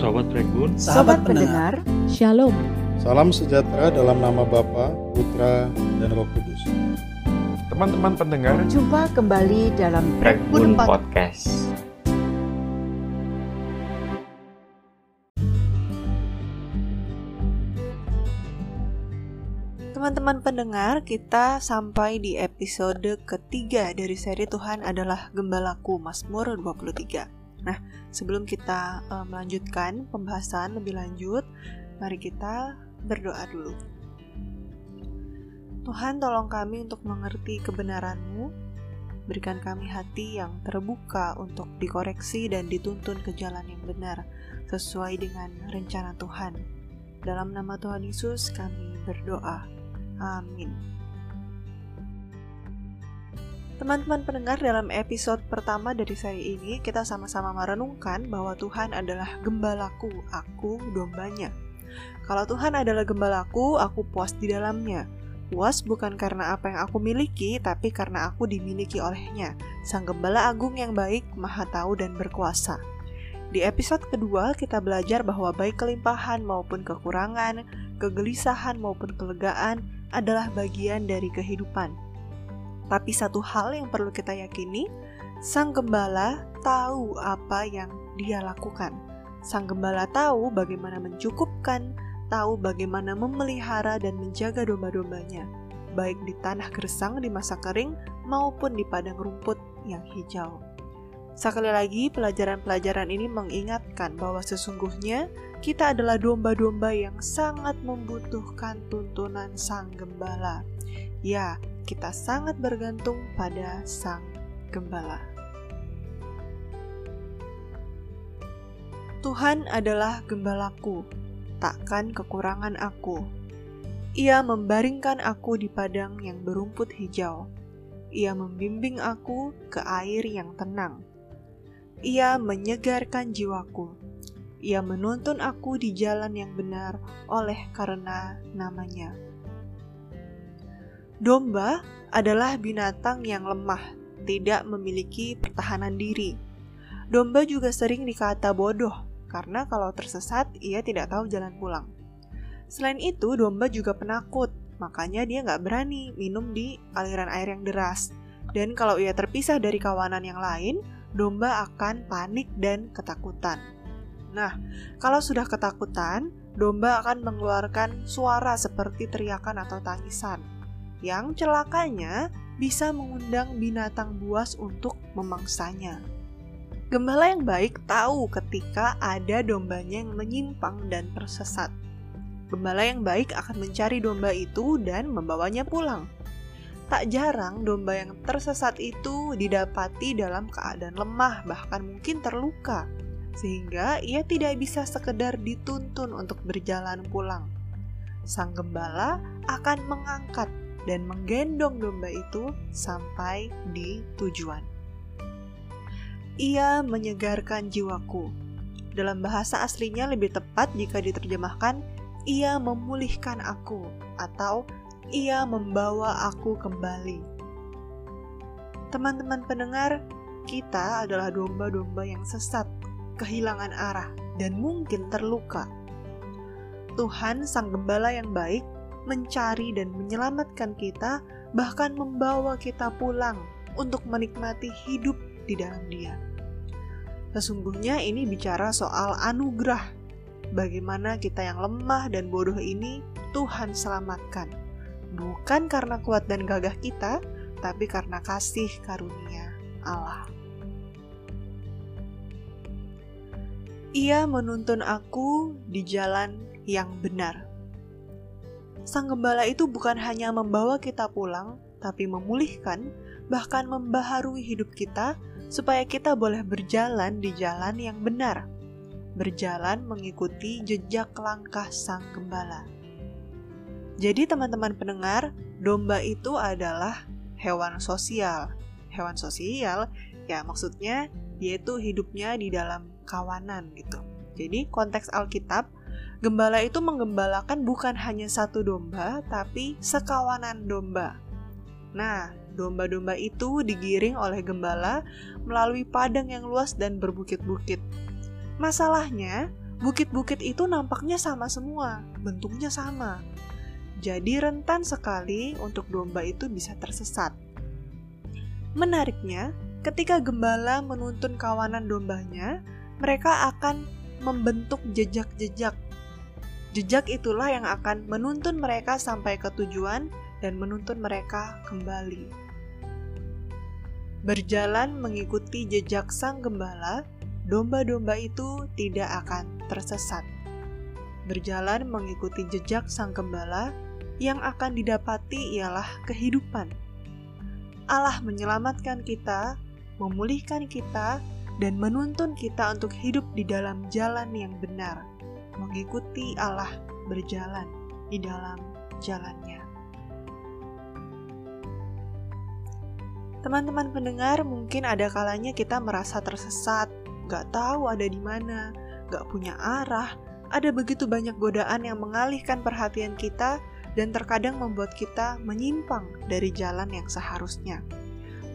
Sobat Regun, Sobat pendengar, Shalom. Salam sejahtera dalam nama Bapa, Putra, dan Roh Kudus. teman-teman pendengar, jumpa kembali dalam Pod- Podcast. Teman-teman pendengar, kita sampai di episode ketiga dari seri Tuhan adalah Gembalaku Mazmur 23. Nah, sebelum kita eh, melanjutkan pembahasan lebih lanjut, mari kita berdoa dulu. Tuhan tolong kami untuk mengerti kebenaran-Mu, berikan kami hati yang terbuka untuk dikoreksi dan dituntun ke jalan yang benar sesuai dengan rencana Tuhan. Dalam nama Tuhan Yesus kami berdoa. Amin. Teman-teman pendengar, dalam episode pertama dari seri ini, kita sama-sama merenungkan bahwa Tuhan adalah gembalaku, aku dombanya. Kalau Tuhan adalah gembalaku, aku puas di dalamnya. Puas bukan karena apa yang aku miliki, tapi karena aku dimiliki olehnya. Sang gembala agung yang baik, maha tahu dan berkuasa. Di episode kedua, kita belajar bahwa baik kelimpahan maupun kekurangan, kegelisahan maupun kelegaan adalah bagian dari kehidupan. Tapi satu hal yang perlu kita yakini, Sang Gembala tahu apa yang dia lakukan. Sang Gembala tahu bagaimana mencukupkan, tahu bagaimana memelihara dan menjaga domba-dombanya, baik di tanah gersang di masa kering maupun di padang rumput yang hijau. Sekali lagi, pelajaran-pelajaran ini mengingatkan bahwa sesungguhnya kita adalah domba-domba yang sangat membutuhkan tuntunan Sang Gembala. Ya, kita sangat bergantung pada Sang Gembala. Tuhan adalah gembalaku, takkan kekurangan aku. Ia membaringkan aku di padang yang berumput hijau. Ia membimbing aku ke air yang tenang. Ia menyegarkan jiwaku. Ia menuntun aku di jalan yang benar oleh karena namanya. Domba adalah binatang yang lemah, tidak memiliki pertahanan diri. Domba juga sering dikata bodoh, karena kalau tersesat ia tidak tahu jalan pulang. Selain itu, domba juga penakut, makanya dia nggak berani minum di aliran air yang deras. Dan kalau ia terpisah dari kawanan yang lain, domba akan panik dan ketakutan. Nah, kalau sudah ketakutan, domba akan mengeluarkan suara seperti teriakan atau tangisan, yang celakanya bisa mengundang binatang buas untuk memangsanya. Gembala yang baik tahu ketika ada dombanya yang menyimpang dan tersesat. Gembala yang baik akan mencari domba itu dan membawanya pulang. Tak jarang domba yang tersesat itu didapati dalam keadaan lemah, bahkan mungkin terluka, sehingga ia tidak bisa sekedar dituntun untuk berjalan pulang. Sang gembala akan mengangkat dan menggendong domba itu sampai di tujuan. Ia menyegarkan jiwaku. Dalam bahasa aslinya lebih tepat jika diterjemahkan, ia memulihkan aku atau ia membawa aku kembali. Teman-teman pendengar, kita adalah domba-domba yang sesat, kehilangan arah, dan mungkin terluka. Tuhan, Sang Gembala yang baik, mencari dan menyelamatkan kita, bahkan membawa kita pulang untuk menikmati hidup di dalam Dia. Sesungguhnya, ini bicara soal anugerah. Bagaimana kita yang lemah dan bodoh ini Tuhan selamatkan bukan karena kuat dan gagah kita, tapi karena kasih karunia Allah. Ia menuntun aku di jalan yang benar. Sang gembala itu bukan hanya membawa kita pulang, tapi memulihkan, bahkan membaharui hidup kita supaya kita boleh berjalan di jalan yang benar. Berjalan mengikuti jejak langkah sang gembala. Jadi teman-teman pendengar, domba itu adalah hewan sosial. Hewan sosial ya maksudnya dia itu hidupnya di dalam kawanan gitu. Jadi konteks Alkitab, gembala itu menggembalakan bukan hanya satu domba, tapi sekawanan domba. Nah, domba-domba itu digiring oleh gembala melalui padang yang luas dan berbukit-bukit. Masalahnya, Bukit-bukit itu nampaknya sama semua, bentuknya sama. Jadi rentan sekali untuk domba itu bisa tersesat. Menariknya, ketika gembala menuntun kawanan dombanya, mereka akan membentuk jejak-jejak. Jejak itulah yang akan menuntun mereka sampai ke tujuan dan menuntun mereka kembali. Berjalan mengikuti jejak sang gembala, domba-domba itu tidak akan tersesat. Berjalan mengikuti jejak sang gembala, yang akan didapati ialah kehidupan. Allah menyelamatkan kita, memulihkan kita, dan menuntun kita untuk hidup di dalam jalan yang benar, mengikuti Allah berjalan di dalam jalannya. Teman-teman pendengar, mungkin ada kalanya kita merasa tersesat, gak tahu ada di mana, gak punya arah, ada begitu banyak godaan yang mengalihkan perhatian kita dan terkadang membuat kita menyimpang dari jalan yang seharusnya.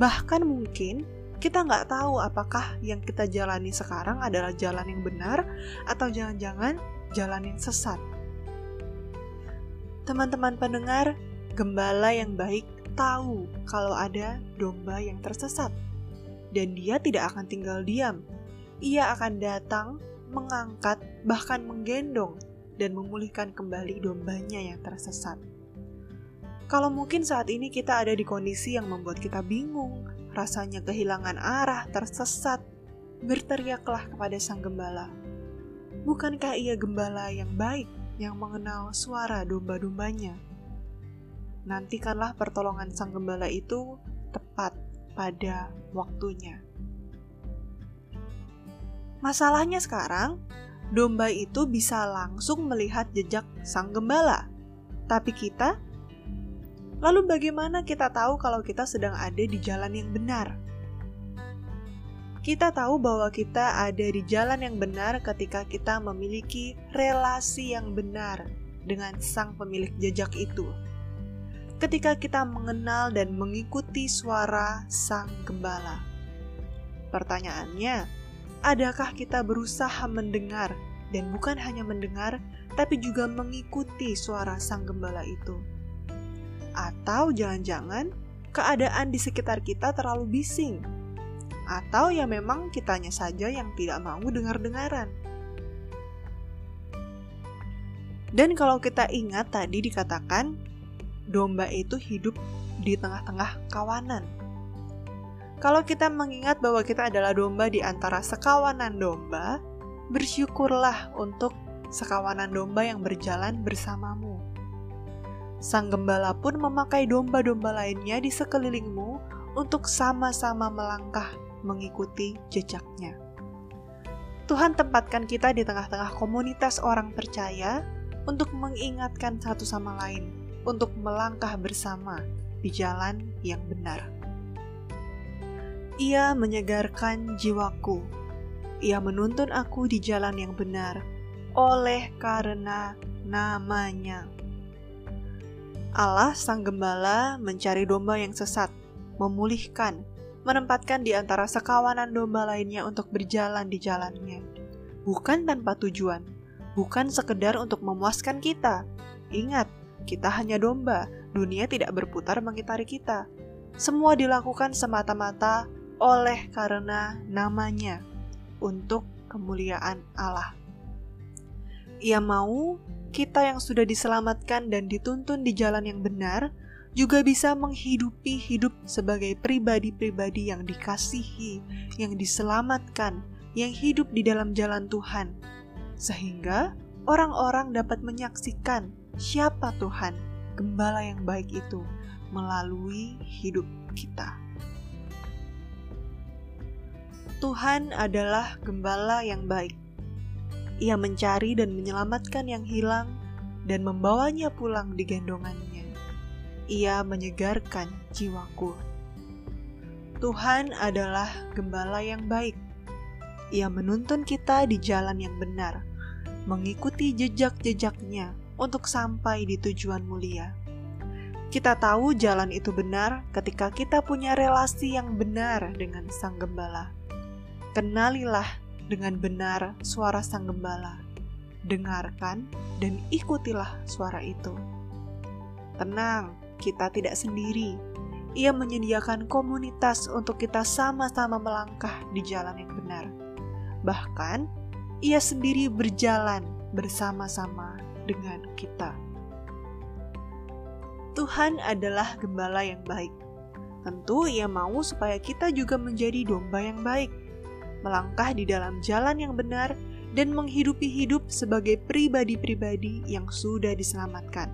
Bahkan mungkin kita nggak tahu apakah yang kita jalani sekarang adalah jalan yang benar atau jangan-jangan jalan yang sesat. Teman-teman pendengar, gembala yang baik tahu kalau ada domba yang tersesat. Dan dia tidak akan tinggal diam. Ia akan datang, mengangkat, bahkan menggendong dan memulihkan kembali dombanya yang tersesat. Kalau mungkin saat ini kita ada di kondisi yang membuat kita bingung, rasanya kehilangan arah, tersesat, berteriaklah kepada sang gembala. Bukankah ia gembala yang baik, yang mengenal suara domba-dombanya? Nantikanlah pertolongan sang gembala itu tepat pada waktunya. Masalahnya sekarang, domba itu bisa langsung melihat jejak sang gembala. Tapi kita Lalu bagaimana kita tahu kalau kita sedang ada di jalan yang benar? Kita tahu bahwa kita ada di jalan yang benar ketika kita memiliki relasi yang benar dengan sang pemilik jejak itu. Ketika kita mengenal dan mengikuti suara sang gembala. Pertanyaannya, adakah kita berusaha mendengar dan bukan hanya mendengar, tapi juga mengikuti suara sang gembala itu? Atau jangan-jangan keadaan di sekitar kita terlalu bising. Atau ya memang kitanya saja yang tidak mau dengar-dengaran. Dan kalau kita ingat tadi dikatakan domba itu hidup di tengah-tengah kawanan. Kalau kita mengingat bahwa kita adalah domba di antara sekawanan domba, bersyukurlah untuk sekawanan domba yang berjalan bersamamu. Sang gembala pun memakai domba-domba lainnya di sekelilingmu untuk sama-sama melangkah mengikuti jejaknya. Tuhan tempatkan kita di tengah-tengah komunitas orang percaya untuk mengingatkan satu sama lain, untuk melangkah bersama di jalan yang benar. Ia menyegarkan jiwaku. Ia menuntun aku di jalan yang benar, oleh karena namanya. Allah sang gembala mencari domba yang sesat, memulihkan, menempatkan di antara sekawanan domba lainnya untuk berjalan di jalannya. Bukan tanpa tujuan, bukan sekedar untuk memuaskan kita. Ingat, kita hanya domba, dunia tidak berputar mengitari kita. Semua dilakukan semata-mata oleh karena namanya, untuk kemuliaan Allah. Ia mau kita yang sudah diselamatkan dan dituntun di jalan yang benar juga bisa menghidupi hidup sebagai pribadi-pribadi yang dikasihi, yang diselamatkan, yang hidup di dalam jalan Tuhan, sehingga orang-orang dapat menyaksikan siapa Tuhan, gembala yang baik itu, melalui hidup kita. Tuhan adalah gembala yang baik ia mencari dan menyelamatkan yang hilang dan membawanya pulang di gendongannya. Ia menyegarkan jiwaku. Tuhan adalah gembala yang baik. Ia menuntun kita di jalan yang benar, mengikuti jejak-jejaknya untuk sampai di tujuan mulia. Kita tahu jalan itu benar ketika kita punya relasi yang benar dengan Sang Gembala. Kenalilah dengan benar suara sang gembala. dengarkan, dan ikutilah suara itu. Tenang, kita tidak sendiri. Ia menyediakan komunitas untuk kita sama-sama melangkah di jalan yang benar. Bahkan, ia sendiri berjalan bersama-sama dengan kita. Tuhan adalah gembala yang baik. Tentu ia mau supaya kita juga menjadi domba yang baik, melangkah di dalam jalan yang benar dan menghidupi hidup sebagai pribadi-pribadi yang sudah diselamatkan,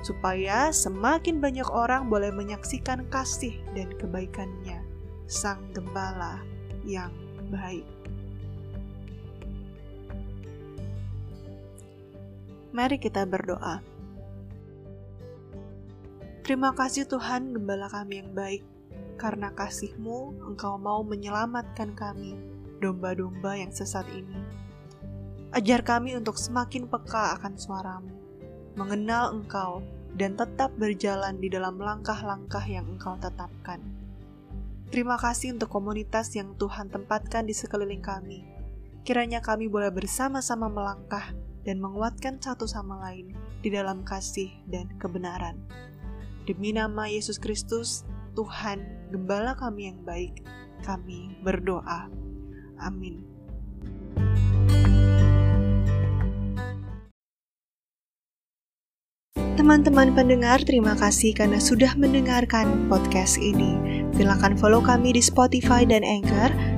supaya semakin banyak orang boleh menyaksikan kasih dan kebaikannya, Sang Gembala yang baik. Mari kita berdoa. Terima kasih Tuhan Gembala kami yang baik, karena kasih-Mu Engkau mau menyelamatkan kami, domba-domba yang sesat ini. Ajar kami untuk semakin peka akan suaramu, mengenal Engkau, dan tetap berjalan di dalam langkah-langkah yang Engkau tetapkan. Terima kasih untuk komunitas yang Tuhan tempatkan di sekeliling kami. Kiranya kami boleh bersama-sama melangkah dan menguatkan satu sama lain di dalam kasih dan kebenaran. Demi nama Yesus Kristus, Tuhan, Gembala kami yang baik, kami berdoa. Amin. Teman-teman pendengar, terima kasih karena sudah mendengarkan podcast ini. Silakan follow kami di Spotify dan Anchor